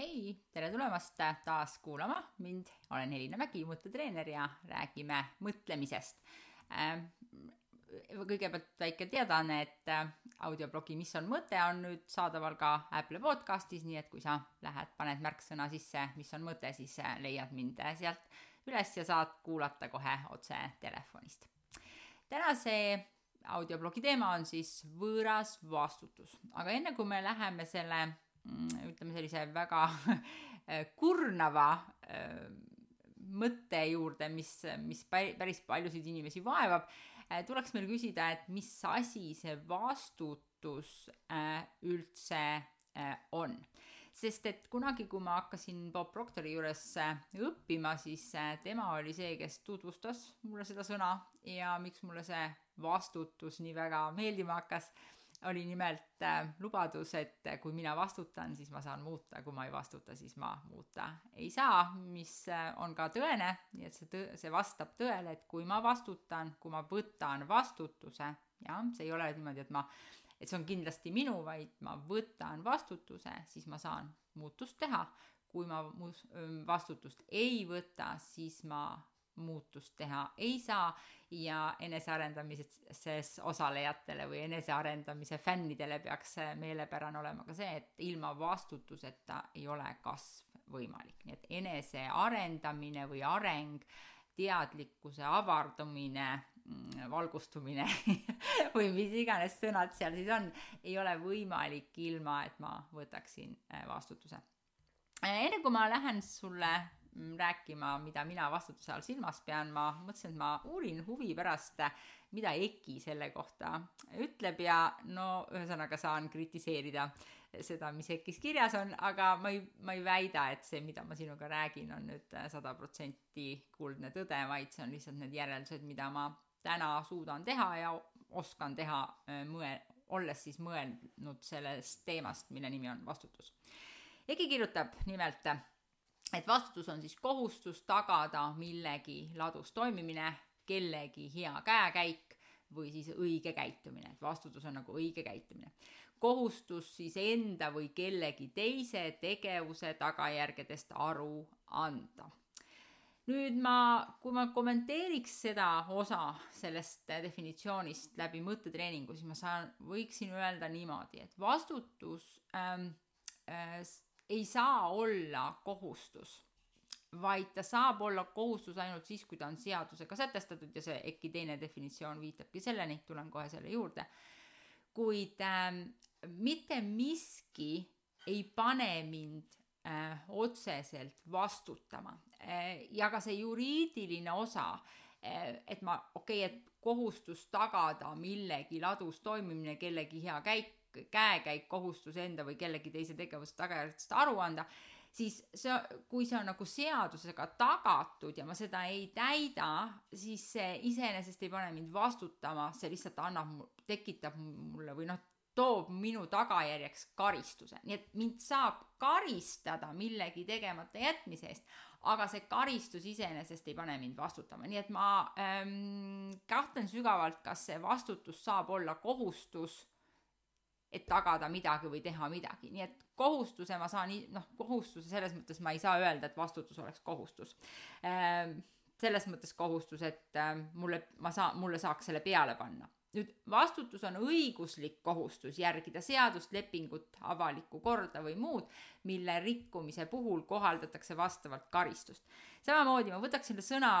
hei, tere tulemast taas kuulama mind, olen Helina Mägi, mõttetreener ja räägime mõtlemisest. Ähm, kõigepealt väike teadaanne, et äh, audioblogi Mis on mõte on nüüd saadaval ka Apple podcastis, nii et kui sa lähed, paned märksõna sisse, mis on mõte, siis äh, leiad mind äh, sealt üles ja saad kuulata kohe otse telefonist. tänase audioblogi teema on siis võõras vastutus, aga enne kui me läheme selle ütleme sellise väga kurnava äh, mõtte juurde, mis, mis päris paljusid inimesi vaevab, äh, tuleks meil küsida, et mis asi see vastutus üldse on. sest et kunagi, kui ma hakkasin Bob Proctori juures õppima, siis tema oli see, kes tutvustas mulle seda sõna ja miks mulle see vastutus nii väga meeldima hakkas oli nimelt äh, lubadus, et kui mina vastutan, siis ma saan muuta, kui ma ei vastuta, siis ma muuta ei saa, mis äh, on ka tõene, nii et see tõ-, see vastab tõele, et kui ma vastutan, kui ma võtan vastutuse, jah, see ei ole niimoodi, et ma, et see on kindlasti minu, vaid ma võtan vastutuse, siis ma saan muutust teha. kui ma vastutust ei võta, siis ma muutust teha ei saa ja enesearendamises osalejatele või enesearendamise fännidele peaks meelepärane olema ka see, et ilma vastutuseta ei ole kasv võimalik, nii et enesearendamine või areng, teadlikkuse avardumine, mm, valgustumine või mis iganes sõnad seal siis on, ei ole võimalik ilma, et ma võtaksin äh, vastutuse. Enne kui ma lähen sulle rääkima, mida mina vastutuse all silmas pean, ma mõtlesin, et ma uurin huvi pärast, mida EKI selle kohta ütleb ja no ühesõnaga saan kritiseerida seda, mis EKI-s kirjas on, aga ma ei, ma ei väida, et see, mida ma sinuga räägin, on nüüd sada protsenti kuldne tõde, vaid see on lihtsalt need järeldused, mida ma täna suudan teha ja oskan teha mõe-, olles siis mõelnud sellest teemast, mille nimi on vastutus. EKI kirjutab nimelt et vastutus on siis kohustus tagada millegi ladus toimimine, kellegi hea käekäik või siis õige käitumine, et vastutus on nagu õige käitumine. kohustus siis enda või kellegi teise tegevuse tagajärgedest aru anda. nüüd ma, kui ma kommenteeriks seda osa sellest definitsioonist läbi mõttetreeningu, siis ma saan, võiksin öelda niimoodi, et vastutus ähm, äh, ei saa olla kohustus, vaid ta saab olla kohustus ainult siis, kui ta on seadusega sätestatud ja see EKI teine definitsioon viitabki selleni, tulen kohe selle juurde. kuid äh, mitte miski ei pane mind äh, otseselt vastutama äh, ja ka see juriidiline osa äh,, et ma, okei okay,, et kohustus tagada millegi ladus toimimine, kellegi hea käik, käekäik, kohustus enda või kellegi teise tegevuse tagajärgedest aru anda, siis see, kui see on nagu seadusega tagatud ja ma seda ei täida, siis see iseenesest ei pane mind vastutama, see lihtsalt annab, tekitab mulle või noh, toob minu tagajärjeks karistuse, nii et mind saab karistada millegi tegemata jätmise eest, aga see karistus iseenesest ei pane mind vastutama, nii et ma ähm, kahtlen sügavalt, kas see vastutus saab olla kohustus et tagada midagi või teha midagi, nii et kohustuse ma saan, noh, kohustuse selles mõttes ma ei saa öelda, et vastutus oleks kohustus. Ehm, selles mõttes kohustus, et ehm, mulle, ma saan, mulle saaks selle peale panna. nüüd vastutus on õiguslik kohustus järgida seadust, lepingut, avalikku korda või muud, mille rikkumise puhul kohaldatakse vastavalt karistust. samamoodi ma võtaks selle sõna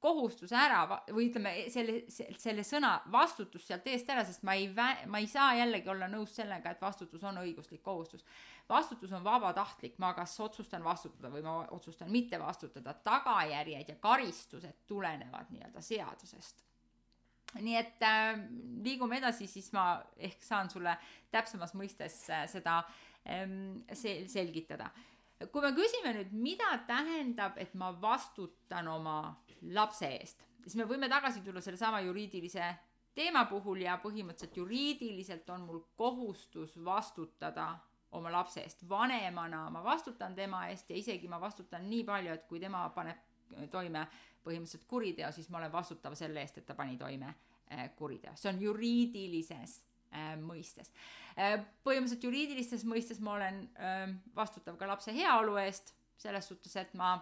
kohustuse ära või ütleme, selle, selle sõna vastutus sealt eest ära, sest ma ei ma ei saa jällegi olla nõus sellega, et vastutus on õiguslik kohustus. vastutus on vabatahtlik, ma kas otsustan vastutada või ma otsustan mitte vastutada, tagajärjed ja karistused tulenevad nii-öelda seadusest. Nii et äh, liigume edasi, siis ma ehk saan sulle täpsemas mõistes äh, seda ähm, sel-, selgitada. Kui me küsime nüüd, mida tähendab, et ma vastutan oma lapse eest, siis me võime tagasi tulla sellesama juriidilise teema puhul ja põhimõtteliselt juriidiliselt on mul kohustus vastutada oma lapse eest. vanemana ma vastutan tema eest ja isegi ma vastutan nii palju, et kui tema paneb toime põhimõtteliselt kuriteo, siis ma olen vastutav selle eest, et ta pani toime eh, kuriteo. see on juriidilises äh, mõistes äh,. põhimõtteliselt juriidilistes mõistes ma olen vastutav ka lapse heaolu eest, selles suhtes, et ma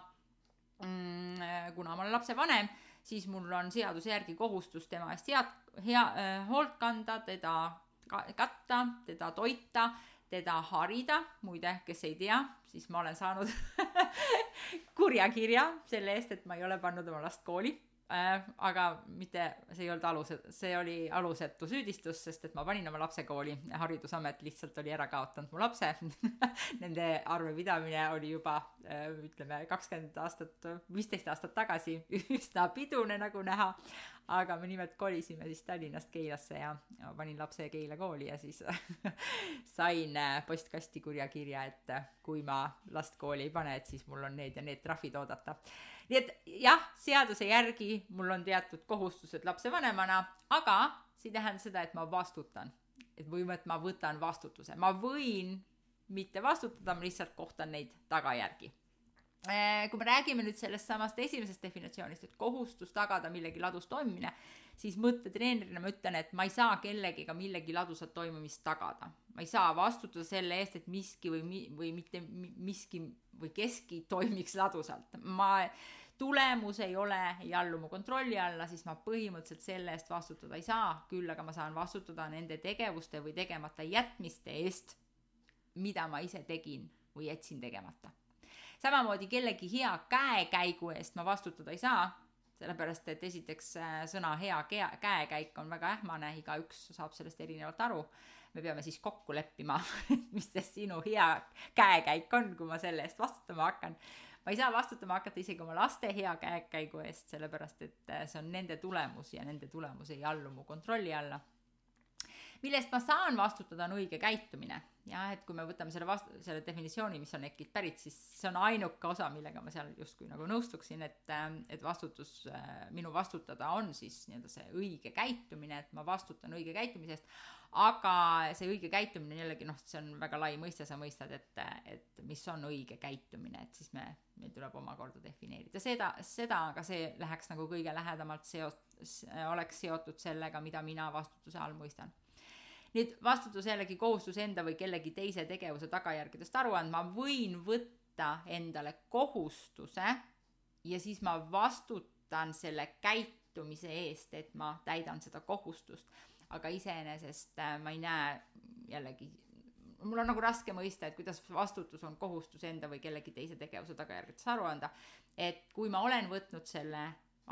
kuna ma olen lapsevanem, siis mul on seaduse järgi kohustus tema eest head, hea äh,, hoolt kanda, teda ka, katta, teda toita, teda harida, muide, kes ei tea, siis ma olen saanud kurja kirja selle eest, et ma ei ole pannud oma last kooli äh,. aga mitte, see ei olnud alus, see oli alusetu süüdistus, sest et ma panin oma lapse kooli, haridusamet lihtsalt oli ära kaotanud mu lapse Nende arvepidamine oli juba äh, ütleme kakskümmend aastat, viisteist aastat tagasi üsna pidune, nagu näha. aga me nimelt kolisime siis Tallinnast Keilasse ja, ja panin lapse Keila kooli ja siis sain äh, postkasti kurja kirja, et äh, kui ma last kooli ei pane, et siis mul on need ja need trahvid oodata nii et jah, seaduse järgi mul on teatud kohustused lapsevanemana, aga see ei tähenda seda, et ma vastutan. et või et ma võtan vastutuse, ma võin mitte vastutada, ma lihtsalt kohtan neid tagajärgi äh, kui me räägime nüüd sellest samast esimesest definitsioonist, et kohustus tagada millegi ladus toimimine, siis mõttetreenerina ma ütlen, et ma ei saa kellegiga millegi ladusat toimumist tagada. Ma ei saa vastutada selle eest, et miski või mi-, või mitte miski või keski toimiks ladusalt. ma tulemus ei ole, ei allu mu kontrolli alla, siis ma põhimõtteliselt selle eest vastutada ei saa, küll aga ma saan vastutada nende tegevuste või tegemata jätmiste eest, mida ma ise tegin või jätsin tegemata. samamoodi kellegi hea käekäigu eest ma vastutada ei saa, sellepärast et esiteks äh, sõna hea käe, käekäik on väga ähmane, igaüks saab sellest erinevalt aru. Me peame siis kokku leppima mis see sinu hea käekäik on, kui ma selle eest vastutama hakkan ma ei saa vastutama hakata isegi oma laste hea käekäigu eest, sellepärast et äh, see on nende tulemus ja nende tulemus ei allu mu kontrolli alla. Millest ma saan vastutada, on õige käitumine. jah, et kui me võtame selle vast-, selle definitsiooni, mis on EKI-lt pärit, siis see on ainuke osa, millega ma seal justkui nagu nõustuksin, et, äh, et vastutus, äh, minu vastutada on siis nii-öelda see õige käitumine, et ma vastutan õige käitumise eest aga see õige käitumine jällegi noh, see on väga lai mõiste, sa mõistad, et, et mis on õige käitumine, et siis me, meil tuleb omakorda defineerida seda, seda, aga see läheks nagu kõige lähedamalt seot-, oleks seotud sellega, mida mina vastutuse all mõistan. Nüüd vastutus jällegi kohustus enda või kellegi teise tegevuse tagajärgedest aru andma, võin võtta endale kohustuse ja siis ma vastutan selle käitumise eest, et ma täidan seda kohustust aga iseenesest äh, ma ei näe jällegi, mul on nagu raske mõista, et kuidas vastutus on kohustus enda või kellegi teise tegevuse tagajärgedest aru anda. et kui ma olen võtnud selle,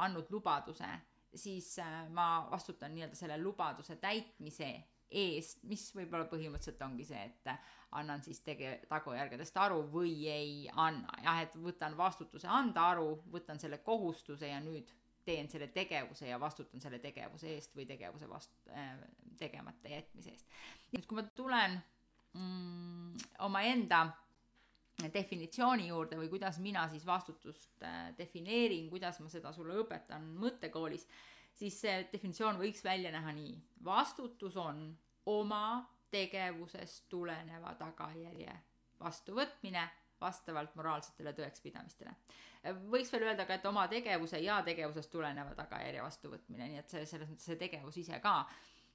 andnud lubaduse, siis äh, ma vastutan nii-öelda selle lubaduse täitmise eest, mis võib-olla põhimõtteliselt ongi see, et annan siis tege-, tagajärgedest aru või ei anna, jah, et võtan vastutuse anda aru, võtan selle kohustuse ja nüüd teen selle tegevuse ja vastutan selle tegevuse eest või tegevuse vast- äh,, tegemata jätmise eest. nüüd, kui ma tulen mm, omaenda definitsiooni juurde või kuidas mina siis vastutust äh, defineerin, kuidas ma seda sulle õpetan mõttekoolis, siis see definitsioon võiks välja näha nii. vastutus on oma tegevusest tuleneva tagajärje vastuvõtmine vastavalt moraalsetele tõekspidamistele. võiks veel öelda ka, et oma tegevuse ja tegevusest tuleneva tagajärje vastuvõtmine, nii et see, selles mõttes see tegevus ise ka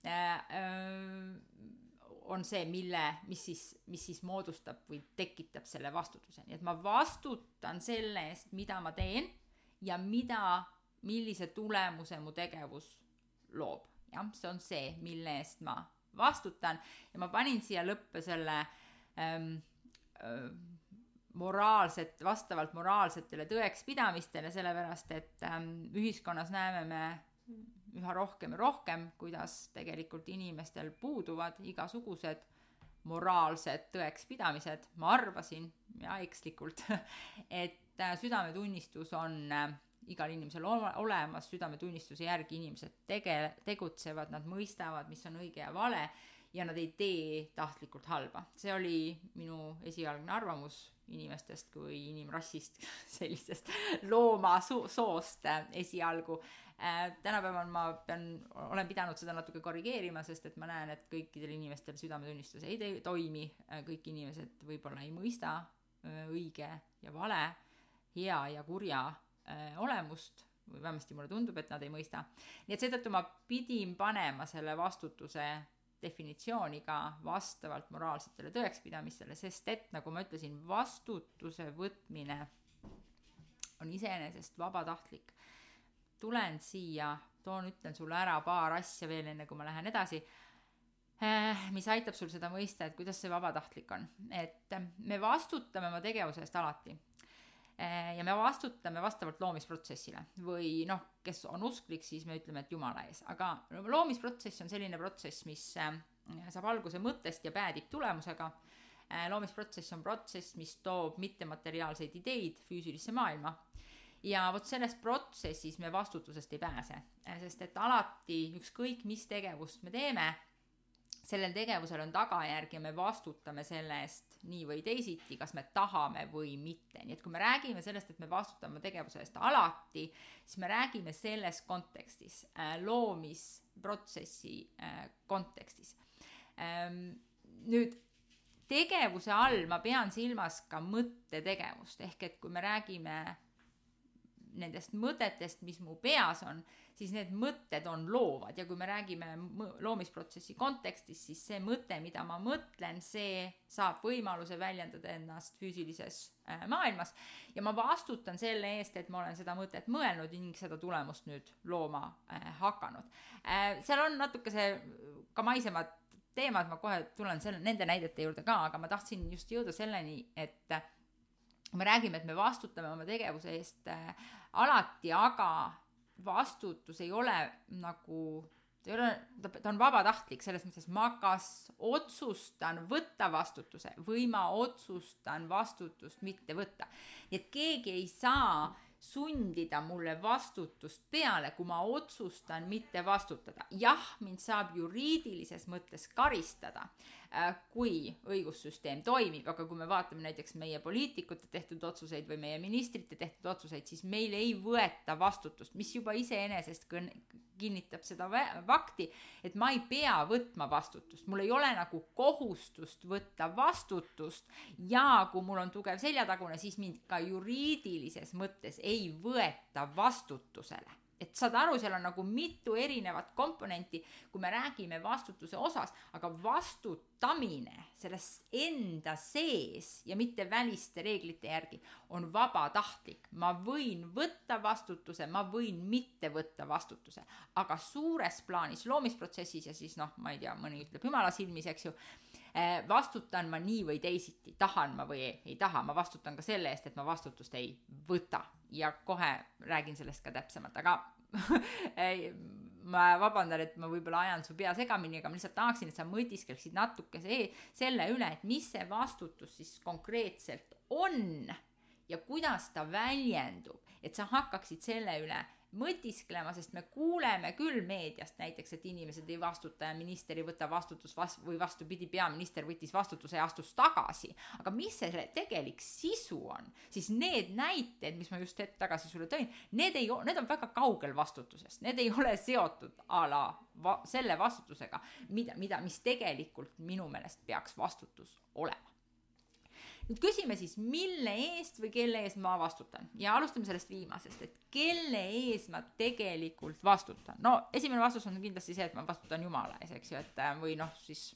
äh, äh, on see, mille, mis siis, mis siis moodustab või tekitab selle vastutuse, nii et ma vastutan selle eest, mida ma teen ja mida, millise tulemuse mu tegevus loob. jah, see on see, mille eest ma vastutan ja ma panin siia lõppe selle ähm, ähm, moraalset, vastavalt moraalsetele tõekspidamistele, sellepärast et ähm, ühiskonnas näeme me üha rohkem ja rohkem, kuidas tegelikult inimestel puuduvad igasugused moraalsed tõekspidamised, ma arvasin, ja ekslikult, et äh, südametunnistus on äh, igal inimesel olemas, südametunnistuse järgi inimesed tege-, tegutsevad, nad mõistavad, mis on õige ja vale ja nad ei tee tahtlikult halba. see oli minu esialgne arvamus inimestest kui inimrassist, sellisest loomasoost äh, esialgu äh,. tänapäeval ma pean, olen pidanud seda natuke korrigeerima, sest et ma näen, et kõikidel inimestel südametunnistus ei te-, toimi, äh, kõik inimesed võib-olla ei mõista äh, õige ja vale, hea ja kurja olemust või vähemasti mulle tundub, et nad ei mõista. nii et seetõttu ma pidin panema selle vastutuse definitsiooni ka vastavalt moraalsetele tõekspidamistele, sest et nagu ma ütlesin, vastutuse võtmine on iseenesest vabatahtlik. tulen siia, toon, ütlen sulle ära paar asja veel, enne kui ma lähen edasi eh, mis aitab sul seda mõista, et kuidas see vabatahtlik on. et me vastutame oma tegevuse eest alati. Eh, ja me vastutame vastavalt loomisprotsessile. Või noh, kes on usklik, siis me ütleme, et jumala ees, aga loomisprotsess on selline protsess, mis eh, saab alguse mõttest ja päädib tulemusega. Eh, loomisprotsess on protsess, mis toob mittemateriaalseid ideid füüsilisse maailma. Ja vot selles protsessis me vastutusest ei pääse, sest et alati ükskõik, mis tegevust me teeme sellel tegevusel on tagajärg ja me vastutame selle eest nii või teisiti, kas me tahame või mitte. nii et kui me räägime sellest, et me vastutame tegevuse eest alati, siis me räägime selles kontekstis äh,, loomisprotsessi äh, kontekstis ähm,. nüüd tegevuse all ma pean silmas ka mõttetegevust, ehk et kui me räägime nendest mõtetest, mis mu peas on, siis need mõtted on loovad ja kui me räägime loomisprotsessi kontekstis, siis see mõte, mida ma mõtlen, see saab võimaluse väljendada ennast füüsilises äh, maailmas ja ma vastutan selle eest, et ma olen seda mõtet mõelnud ning seda tulemust nüüd looma äh, hakanud. Äh, seal on natuke see ka maisemad teemad, ma kohe tulen selle, nende näidete juurde ka, aga ma tahtsin just jõuda selleni, et me räägime, et me vastutame oma tegevuse eest äh, alati, aga vastutus ei ole nagu, ta ei ole, ta, ta on vabatahtlik selles mõttes, ma kas otsustan võtta vastutuse või ma otsustan vastutust mitte võtta. nii et keegi ei saa sundida mulle vastutust peale, kui ma otsustan mitte vastutada. jah, mind saab juriidilises mõttes karistada, kui õigussüsteem toimib, aga kui me vaatame näiteks meie poliitikute tehtud otsuseid või meie ministrite tehtud otsuseid, siis meil ei võeta vastutust, mis juba iseenesest kõn-, kinnitab seda fakti, et ma ei pea võtma vastutust, mul ei ole nagu kohustust võtta vastutust ja kui mul on tugev seljatagune, siis mind ka juriidilises mõttes ei võeta vastutusele. Et saad aru, seal on nagu mitu erinevat komponenti, kui me räägime vastutuse osas, aga vastutamine selles enda sees ja mitte väliste reeglite järgi on vabatahtlik. ma võin võtta vastutuse, ma võin mitte võtta vastutuse, aga suures plaanis loomisprotsessis ja siis noh, ma ei tea, mõni ütleb jumala silmis, eks ju eh, vastutan ma nii või teisiti, tahan ma või ei, ei taha, ma vastutan ka selle eest, et ma vastutust ei võta. Ja kohe räägin sellest ka täpsemalt, aga ma vabandan, et ma võib-olla ajan su pea segamini, aga ma lihtsalt tahaksin, et sa mõtiskleksid natuke see, selle üle, et mis see vastutus siis konkreetselt on ja kuidas ta väljendub, et sa hakkaksid selle üle mõtisklema, sest me kuuleme küll meediast näiteks, et inimesed ei vastuta ja minister ei võta vastutus vas- või vastupidi, peaminister võttis vastutuse ja astus tagasi. aga mis selle tegelik sisu on, siis need näited, mis ma just hetk tagasi sulle tõin, need ei, need on väga kaugel vastutusest, need ei ole seotud a la va, selle vastutusega, mida, mida, mis tegelikult minu meelest peaks vastutus olema nüüd küsime siis, mille eest või kelle eest ma vastutan ja alustame sellest viimasest, et kelle ees ma tegelikult vastutan. no esimene vastus on kindlasti see, et ma vastutan Jumala ees, eks ju, et äh, või noh, siis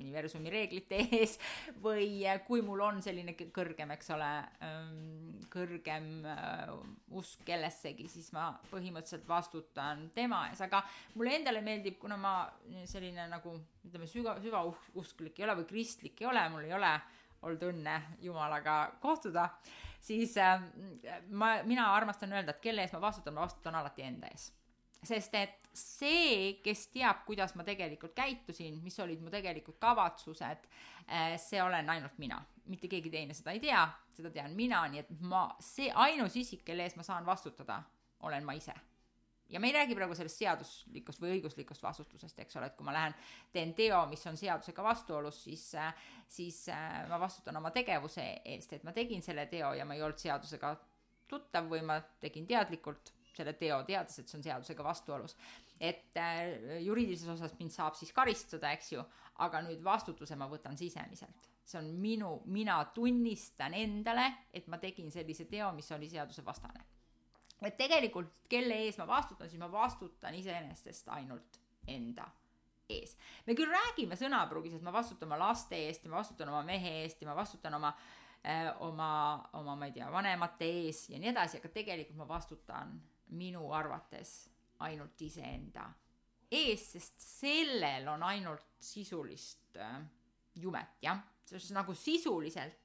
universumi reeglite ees või äh, kui mul on selline kõrgem, eks ole, ähm, kõrgem äh, usk kellessegi, siis ma põhimõtteliselt vastutan tema ees, aga mulle endale meeldib, kuna ma selline nagu ütleme, süga, süvausklik ei ole või kristlik ei ole, mul ei ole olnud õnne Jumalaga kohtuda, siis äh, ma, mina armastan öelda, et kelle ees ma vastutan, ma vastutan alati enda ees. sest et see, kes teab, kuidas ma tegelikult käitusin, mis olid mu tegelikud kavatsused äh,, see olen ainult mina. mitte keegi teine seda ei tea, seda tean mina, nii et ma, see ainus isik, kelle ees ma saan vastutada, olen ma ise ja me ei räägi praegu sellest seaduslikust või õiguslikust vastutusest, eks ole, et kui ma lähen, teen teo, mis on seadusega vastuolus, siis, siis äh, ma vastutan oma tegevuse eest, et ma tegin selle teo ja ma ei olnud seadusega tuttav või ma tegin teadlikult selle teo, teades, et see on seadusega vastuolus. et äh, juriidilises osas mind saab siis karistada, eks ju, aga nüüd vastutuse ma võtan sisemiselt. see on minu, mina tunnistan endale, et ma tegin sellise teo, mis oli seadusevastane et tegelikult, kelle ees ma vastutan, siis ma vastutan iseenesest ainult enda ees. me küll räägime sõnapruugis, et ma vastutan oma laste eest ja ma vastutan oma mehe eest ja ma vastutan oma äh, oma, oma, ma ei tea, vanemate ees ja nii edasi, aga tegelikult ma vastutan minu arvates ainult iseenda ees, sest sellel on ainult sisulist äh, jumet, jah. sest nagu sisuliselt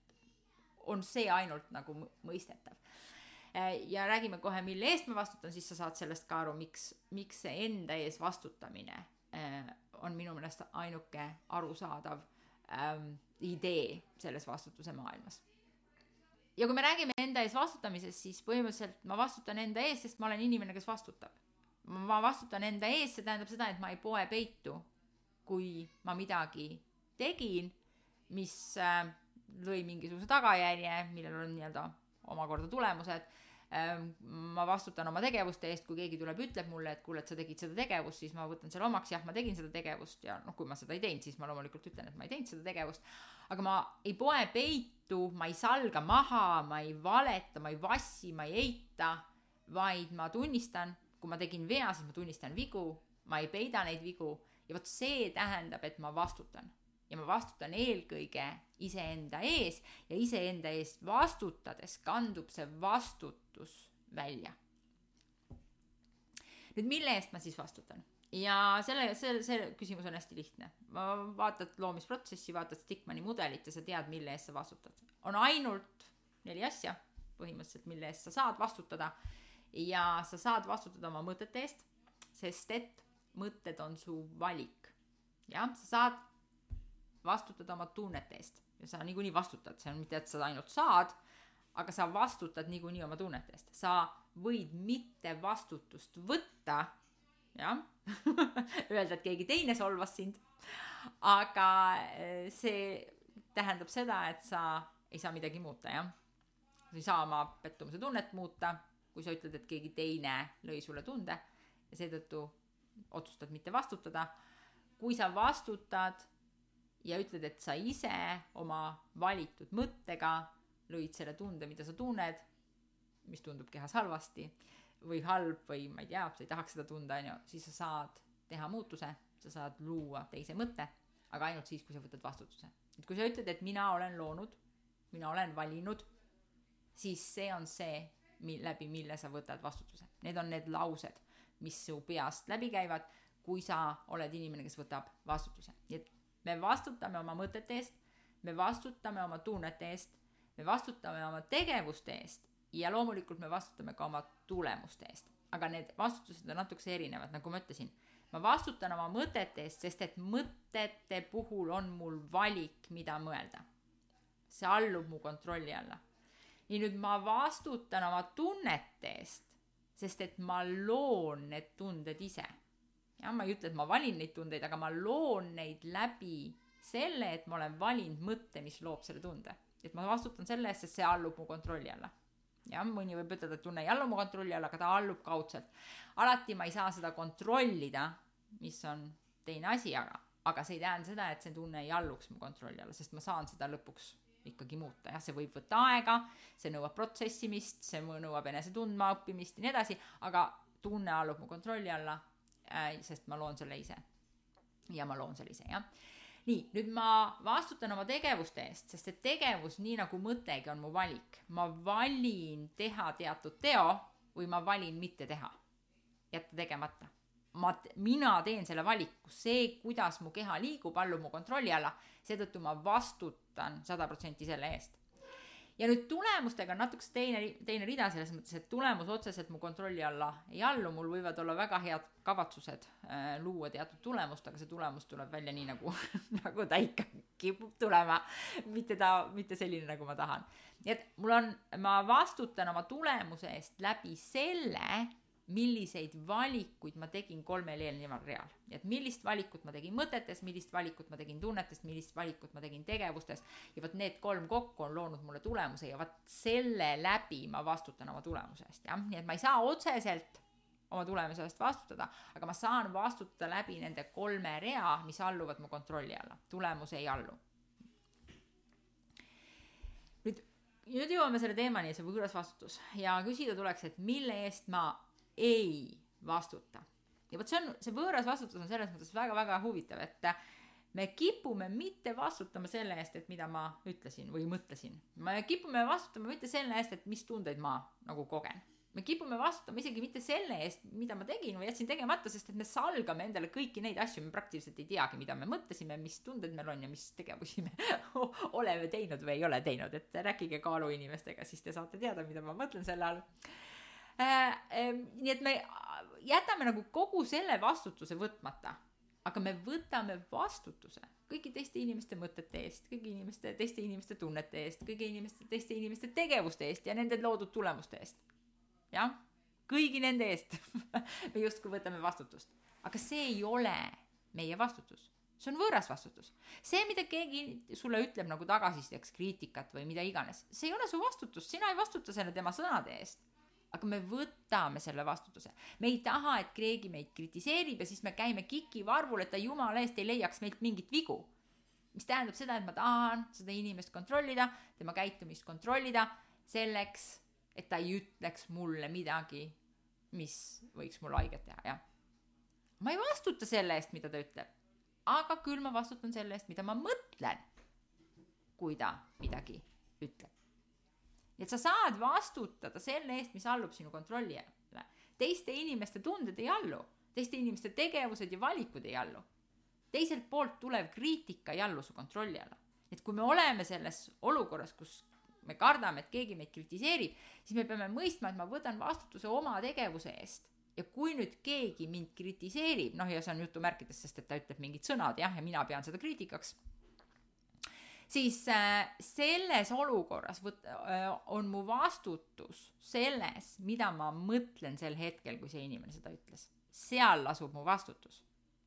on see ainult nagu mõistetav. Ja räägime kohe, mille eest ma vastutan, siis sa saad sellest ka aru, miks, miks see enda ees vastutamine äh, on minu meelest ainuke arusaadav ähm, idee selles vastutuse maailmas ja kui me räägime enda ees vastutamisest, siis põhimõtteliselt ma vastutan enda ees, sest ma olen inimene, kes vastutab. ma vastutan enda ees, see tähendab seda, et ma ei poe peitu, kui ma midagi tegin, mis äh, lõi mingisuguse tagajärje, millel on nii-öelda omakorda tulemused ma vastutan oma tegevuste eest, kui keegi tuleb, ütleb mulle, et kuule, et sa tegid seda tegevust, siis ma võtan selle omaks, jah, ma tegin seda tegevust ja noh, kui ma seda ei teinud, siis ma loomulikult ütlen, et ma ei teinud seda tegevust. aga ma ei poe peitu, ma ei salga maha, ma ei valeta, ma ei vassi, ma ei eita, vaid ma tunnistan, kui ma tegin vea, siis ma tunnistan vigu, ma ei peida neid vigu ja vot see tähendab, et ma vastutan ja ma vastutan eelkõige iseenda ees ja iseenda eest vastutades kandub see vastutus välja. nüüd, mille eest ma siis vastutan? ja selle, see, see küsimus on hästi lihtne. vaatad loomisprotsessi, vaatad Stigmani mudelit ja sa tead, mille eest sa vastutad. on ainult neli asja põhimõtteliselt, mille eest sa saad vastutada ja sa saad vastutada oma mõtete eest, sest et mõtted on su valik. jah, sa saad vastutada oma tunnete eest ja sa niikuinii vastutad, see on mitte, et sa ainult saad, aga sa vastutad niikuinii oma tunnete eest, sa võid mitte vastutust võtta, jah öelda, et keegi teine solvas sind, aga eh, see tähendab seda, et sa ei saa midagi muuta, jah. sa ei saa oma pettumuse tunnet muuta, kui sa ütled, et keegi teine lõi sulle tunde ja seetõttu otsustad mitte vastutada. kui sa vastutad ja ütled, et sa ise oma valitud mõttega lõid selle tunde, mida sa tunned, mis tundub kehas halvasti või halb või ma ei tea, sa ei tahaks seda tunda, on ju, siis sa saad teha muutuse, sa saad luua teise mõtte, aga ainult siis, kui sa võtad vastutuse. et kui sa ütled, et mina olen loonud, mina olen valinud, siis see on see, läbi mille sa võtad vastutuse. Need on need laused, mis su peast läbi käivad, kui sa oled inimene, kes võtab vastutuse. nii et me vastutame oma mõtete eest, me vastutame oma tunnete eest, me vastutame oma tegevuste eest ja loomulikult me vastutame ka oma tulemuste eest. aga need vastutused on natukese erinevad, nagu ma ütlesin. ma vastutan oma mõtete eest, sest et mõtete puhul on mul valik, mida mõelda. see allub mu kontrolli alla. nii nüüd ma vastutan oma tunnete eest, sest et ma loon need tunded ise jah, ma ei ütle, et ma valin neid tundeid, aga ma loon neid läbi selle, et ma olen valinud mõtte, mis loob selle tunde. Et ma vastutan selle eest, sest see allub mu kontrolli alla. jah, mõni võib ütelda, et tunne ei allu mu kontrolli alla, aga ta allub kaudselt. alati ma ei saa seda kontrollida, mis on teine asi, aga, aga see ei tähenda seda, et see tunne ei alluks mu kontrolli alla, sest ma saan seda lõpuks ikkagi muuta, jah, see võib võtta aega, see nõuab protsessimist, see nõuab enese tundma õppimist ja nii edasi, aga tunne allub mu kontrolli alla äh,, sest ma loon selle ise. ja ma loon selle ise, jah. Nii, nüüd ma vastutan oma tegevuste eest, sest et tegevus, nii nagu mõttegi, on mu valik. ma valin teha teatud teo või ma valin mitte teha, jätta tegemata. Ma, mina teen selle valiku, see, kuidas mu keha liigub, allub mu kontrolli alla, seetõttu ma vastutan sada protsenti selle eest ja nüüd tulemustega on natukese teine, teine rida selles mõttes, et tulemus otseselt mu kontrolli alla ei allu, mul võivad olla väga head kavatsused äh, luua teatud tulemust, aga see tulemus tuleb välja nii, nagu nagu ta ikka kipub tulema. mitte ta, mitte selline, nagu ma tahan. nii et mul on, ma vastutan oma tulemuse eest läbi selle, milliseid valikuid ma tegin kolmel eelneval real. et millist valikut ma tegin mõtetes, millist valikut ma tegin tunnetest, millist valikut ma tegin tegevustes ja vot need kolm kokku on loonud mulle tulemuse ja vot selle läbi ma vastutan oma tulemuse eest, jah, nii et ma ei saa otseselt oma tulemuse eest vastutada, aga ma saan vastutada läbi nende kolme rea, mis alluvad mu kontrolli alla, tulemus ei allu. nüüd, nüüd jõuame selle teemani, see võõras vastutus ja küsida tuleks, et mille eest ma ei vastuta. ja vot see on, see võõras vastutus on selles mõttes väga-väga huvitav, et me kipume mitte vastutama selle eest, et mida ma ütlesin või mõtlesin. me kipume vastutama mitte selle eest, et mis tundeid ma nagu kogen. me kipume vastutama isegi mitte selle eest, mida ma tegin või jätsin tegemata, sest et me salgame endale kõiki neid asju, me praktiliselt ei teagi, mida me mõtlesime, mis tunded meil on ja mis tegevusi me oleme teinud või ei ole teinud, et rääkige kaaluinimestega, siis te saate teada, mida ma mõtlen selle all nii et me jätame nagu kogu selle vastutuse võtmata. Aga me võtame vastutuse kõigi teiste inimeste mõtete eest, kõigi inimeste, teiste inimeste tunnete eest, kõigi inimeste, teiste inimeste tegevuste eest ja nende loodud tulemuste eest. jah, kõigi nende eest me justkui võtame vastutust, aga see ei ole meie vastutus, see on võõras vastutus. see, mida keegi sulle ütleb nagu tagasisideks, kriitikat või mida iganes, see ei ole su vastutus, sina ei vastuta selle tema sõnade eest aga me võtame selle vastutuse. me ei taha, et keegi meid kritiseerib ja siis me käime kikivarvul, et ta jumala eest ei leiaks meilt mingit vigu. mis tähendab seda, et ma tahan seda inimest kontrollida, tema käitumist kontrollida, selleks, et ta ei ütleks mulle midagi, mis võiks mulle haiget teha, jah. ma ei vastuta selle eest, mida ta ütleb, aga küll ma vastutan selle eest, mida ma mõtlen, kui ta midagi ütleb et sa saad vastutada selle eest, mis allub sinu kontrolli alla. teiste inimeste tunded ei allu, teiste inimeste tegevused ja valikud ei allu. teiselt poolt tulev kriitika ei allu su kontrolli alla. et kui me oleme selles olukorras, kus me kardame, et keegi meid kritiseerib, siis me peame mõistma, et ma võtan vastutuse oma tegevuse eest ja kui nüüd keegi mind kritiseerib, noh, ja see on jutumärkides, sest et ta ütleb mingid sõnad jah, ja mina pean seda kriitikaks siis äh, selles olukorras võt- äh,, on mu vastutus selles, mida ma mõtlen sel hetkel, kui see inimene seda ütles. seal lasub mu vastutus.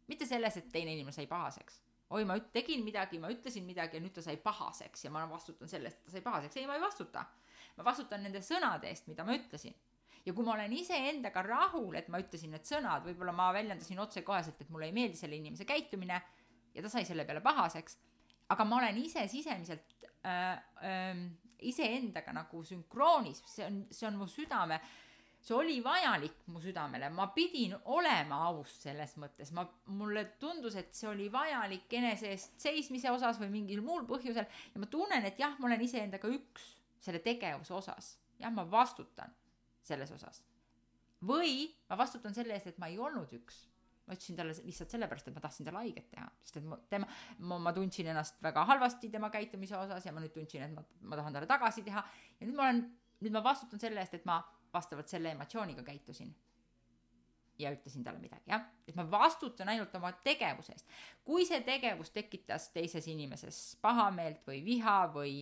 mitte selles, et teine inimene sai pahaseks. oi, ma tegin midagi, ma ütlesin midagi ja nüüd ta sai pahaseks ja ma vastutan selle eest, et ta sai pahaseks. ei, ma ei vastuta. ma vastutan nende sõnade eest, mida ma ütlesin ja kui ma olen iseendaga rahul, et ma ütlesin need sõnad, võib-olla ma väljendasin otsekoheselt, et mulle ei meeldi selle inimese käitumine ja ta sai selle peale pahaseks aga ma olen ise sisemiselt äh, äh, iseendaga nagu sünkroonis, see on, see on mu südame, see oli vajalik mu südamele, ma pidin olema aus selles mõttes, ma, mulle tundus, et see oli vajalik enese eest seismise osas või mingil muul põhjusel. Ja ma tunnen, et jah, ma olen iseendaga üks selle tegevuse osas, jah, ma vastutan selles osas. või ma vastutan selle eest, et ma ei olnud üks ma ütlesin talle lihtsalt sellepärast, et ma tahtsin talle haiget teha, sest et ma, tema, ma, ma tundsin ennast väga halvasti tema käitumise osas ja ma nüüd tundsin, et ma, ma tahan talle tagasi teha. Ja nüüd ma olen, nüüd ma vastutan selle eest, et ma vastavalt selle emotsiooniga käitusin ja ütlesin talle midagi, jah. et ma vastutan ainult oma tegevuse eest. kui see tegevus tekitas teises inimeses pahameelt või viha või,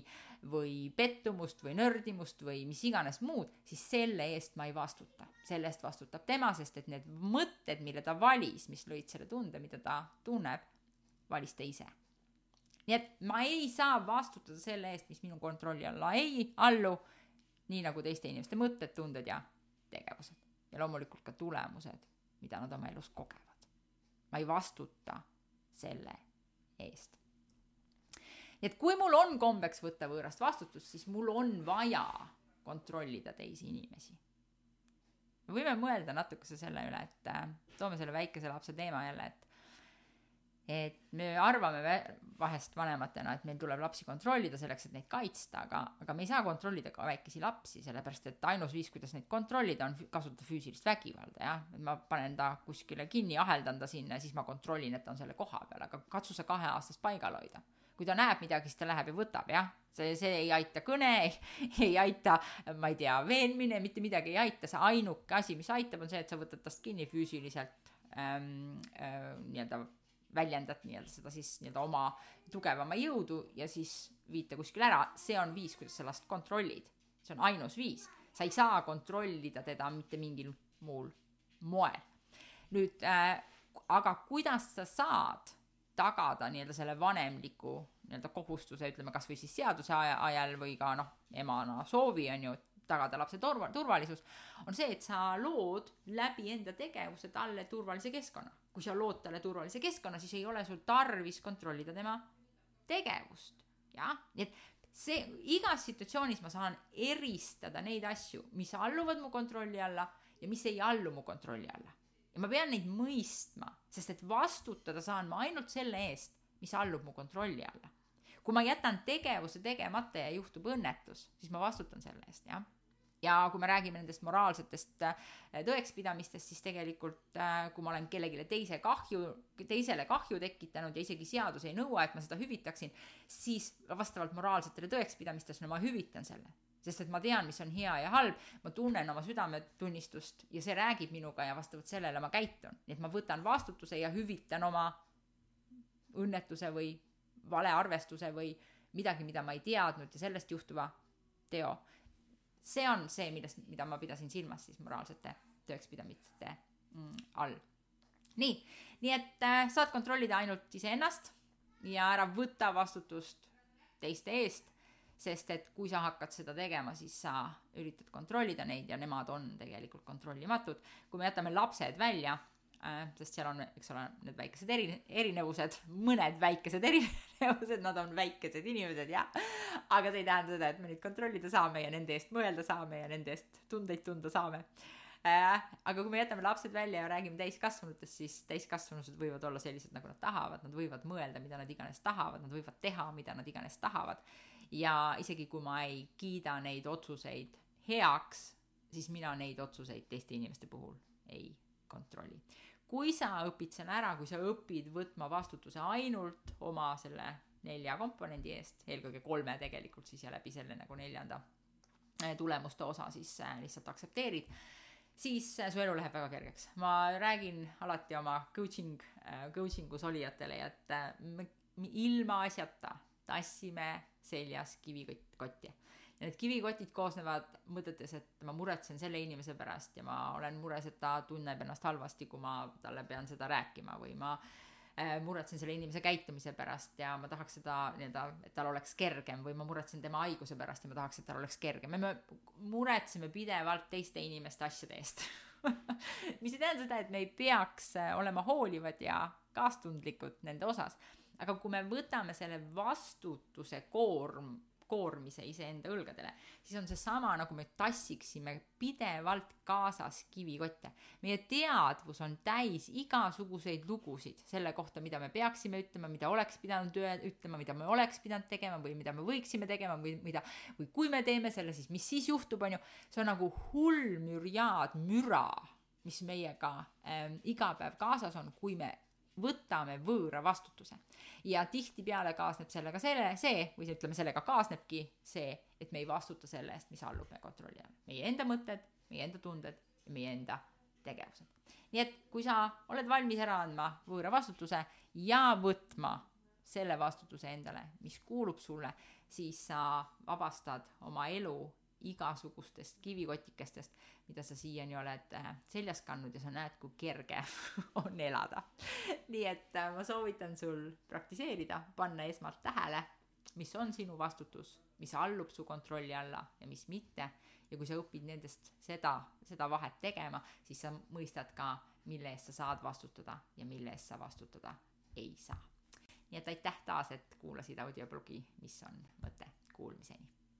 või pettumust või nördimust või mis iganes muud, siis selle eest ma ei vastuta. selle eest vastutab tema, sest et need mõtted, mille ta valis, mis lõid selle tunde, mida ta tunneb, valis ta ise. nii et ma ei saa vastutada selle eest, mis minu kontrolli alla ei allu, nii nagu teiste inimeste mõtted, tunded ja tegevused ja loomulikult ka tulemused, mida nad oma elus kogevad. ma ei vastuta selle eest. nii et kui mul on kombeks võtta võõrast vastutust, siis mul on vaja kontrollida teisi inimesi. me võime mõelda natukese selle üle, et äh, toome selle väikese lapse teema jälle, et et me arvame vahest vanematena, et meil tuleb lapsi kontrollida selleks, et neid kaitsta, aga, aga me ei saa kontrollida ka väikesi lapsi, sellepärast et ainus viis, kuidas neid kontrollida, on kasutada füüsilist vägivalda, jah. et ma panen ta kuskile kinni, aheldan ta sinna ja siis ma kontrollin, et ta on selle koha peal, aga katsu sa kaheaastast paigal hoida. kui ta näeb midagi, siis ta läheb ja võtab, jah. see, see ei aita kõne, ei aita, ma ei tea, veenmine, mitte midagi ei aita, see ainuke asi, mis aitab, on see, et sa võtad tast kinni füüsiliselt ähm, äh, nii-öelda väljendad nii-öelda seda siis nii-öelda oma tugevama jõudu ja siis viid ta kuskile ära, see on viis, kuidas sa last kontrollid. see on ainus viis, sa ei saa kontrollida teda mitte mingil muul moel. nüüd äh, aga kuidas sa saad tagada nii-öelda selle vanemliku nii-öelda kohustuse, ütleme kasvõi siis seaduse ajal või ka noh, emana soovi on ju, tagada lapse turva, turvalisus, on see, et sa lood läbi enda tegevuse talle turvalise keskkonna. kui sa lood talle turvalise keskkonna, siis ei ole sul tarvis kontrollida tema tegevust, jah, nii et see, igas situatsioonis ma saan eristada neid asju, mis alluvad mu kontrolli alla ja mis ei allu mu kontrolli alla. ja ma pean neid mõistma, sest et vastutada saan ma ainult selle eest, mis allub mu kontrolli alla. kui ma jätan tegevuse tegemata ja juhtub õnnetus, siis ma vastutan selle eest, jah ja kui me räägime nendest moraalsetest äh, tõekspidamistest, siis tegelikult äh, kui ma olen kellelegi teise kahju, teisele kahju tekitanud ja isegi seadus ei nõua, et ma seda hüvitaksin, siis vastavalt moraalsetele tõekspidamistele ma hüvitan selle sest et ma tean, mis on hea ja halb, ma tunnen oma südametunnistust ja see räägib minuga ja vastavalt sellele ma käitun. nii et ma võtan vastutuse ja hüvitan oma õnnetuse või valearvestuse või midagi, mida ma ei teadnud ja sellest juhtuva teo. See on see, millest, mida ma pidasin silmas siis moraalsete tõekspidamiste mm, all. nii, nii et äh, saad kontrollida ainult iseennast ja ära võta vastutust teiste eest sest et kui sa hakkad seda tegema, siis sa üritad kontrollida neid ja nemad on tegelikult kontrollimatud. kui me jätame lapsed välja sest seal on, eks ole, need väikesed eri, erinevused, mõned väikesed erinevused, nad on väikesed inimesed, jah. aga see ei tähenda seda, et me neid kontrollida saame ja nende eest mõelda saame ja nende eest tundeid tunda saame äh,. aga kui me jätame lapsed välja ja räägime täiskasvanutest, siis täiskasvanud võivad olla sellised, nagu nad tahavad, nad võivad mõelda, mida nad iganes tahavad, nad võivad teha, mida nad iganes tahavad ja isegi kui ma ei kiida neid otsuseid heaks, siis mina neid otsuseid teiste inimeste puhul ei kontrolli. Kui sa õpid selle ära, kui sa õpid võtma vastutuse ainult oma selle nelja komponendi eest, eelkõige kolme tegelikult siis ja läbi selle nagu neljanda eh, tulemuste osa siis eh, lihtsalt aktsepteerid, siis eh, su elu läheb väga kergeks. ma räägin alati oma coaching, coaching us olijatele, et me ilmaasjata tassime seljas kivikotti. Ja need kivikotid koosnevad mõtetes, et ma muretsen selle inimese pärast ja ma olen mures, et ta tunneb ennast halvasti, kui ma talle pean seda rääkima või ma äh, muretsen selle inimese käitumise pärast ja ma tahaks seda nii-öelda, et tal oleks kergem või ma muretsen tema haiguse pärast ja ma tahaks, et tal oleks kergem. Ja me muretseme pidevalt teiste inimeste asjade eest. Mis ei tähenda seda, et me ei peaks äh, olema hoolivad ja kaastundlikud nende osas. Aga kui me võtame selle vastutuse koorm, koormise iseenda õlgadele, siis on seesama, nagu me tassiksime pidevalt kaasas kivikotte. meie teadvus on täis igasuguseid lugusid selle kohta, mida me peaksime ütlema, mida oleks pidanud ütlema, mida me oleks pidanud tegema või mida me võiksime tegema või mida, või kui me teeme selle, siis mis siis juhtub, on ju. see on nagu hull mürjaad müra, mis meiega äh, iga päev kaasas on, kui me võtame võõra vastutuse. ja tihtipeale kaasneb sellega selle, see, või ütleme, sellega kaasnebki see, et me ei vastuta selle eest, mis allub meie kontrolli all. meie enda mõtted, meie enda tunded ja meie enda tegevused. nii et kui sa oled valmis ära andma võõra vastutuse ja võtma selle vastutuse endale, mis kuulub sulle, siis sa vabastad oma elu igasugustest kivikotikestest, mida sa siiani oled äh, seljas kandnud ja sa näed, kui kerge on elada. nii et äh, ma soovitan sul praktiseerida, panna esmalt tähele, mis on sinu vastutus, mis allub su kontrolli alla ja mis mitte. ja kui sa õpid nendest seda, seda vahet tegema, siis sa mõistad ka, mille eest sa saad vastutada ja mille eest sa vastutada ei saa. nii et aitäh taas, et kuulasid audioblogi, mis on mõte, kuulmiseni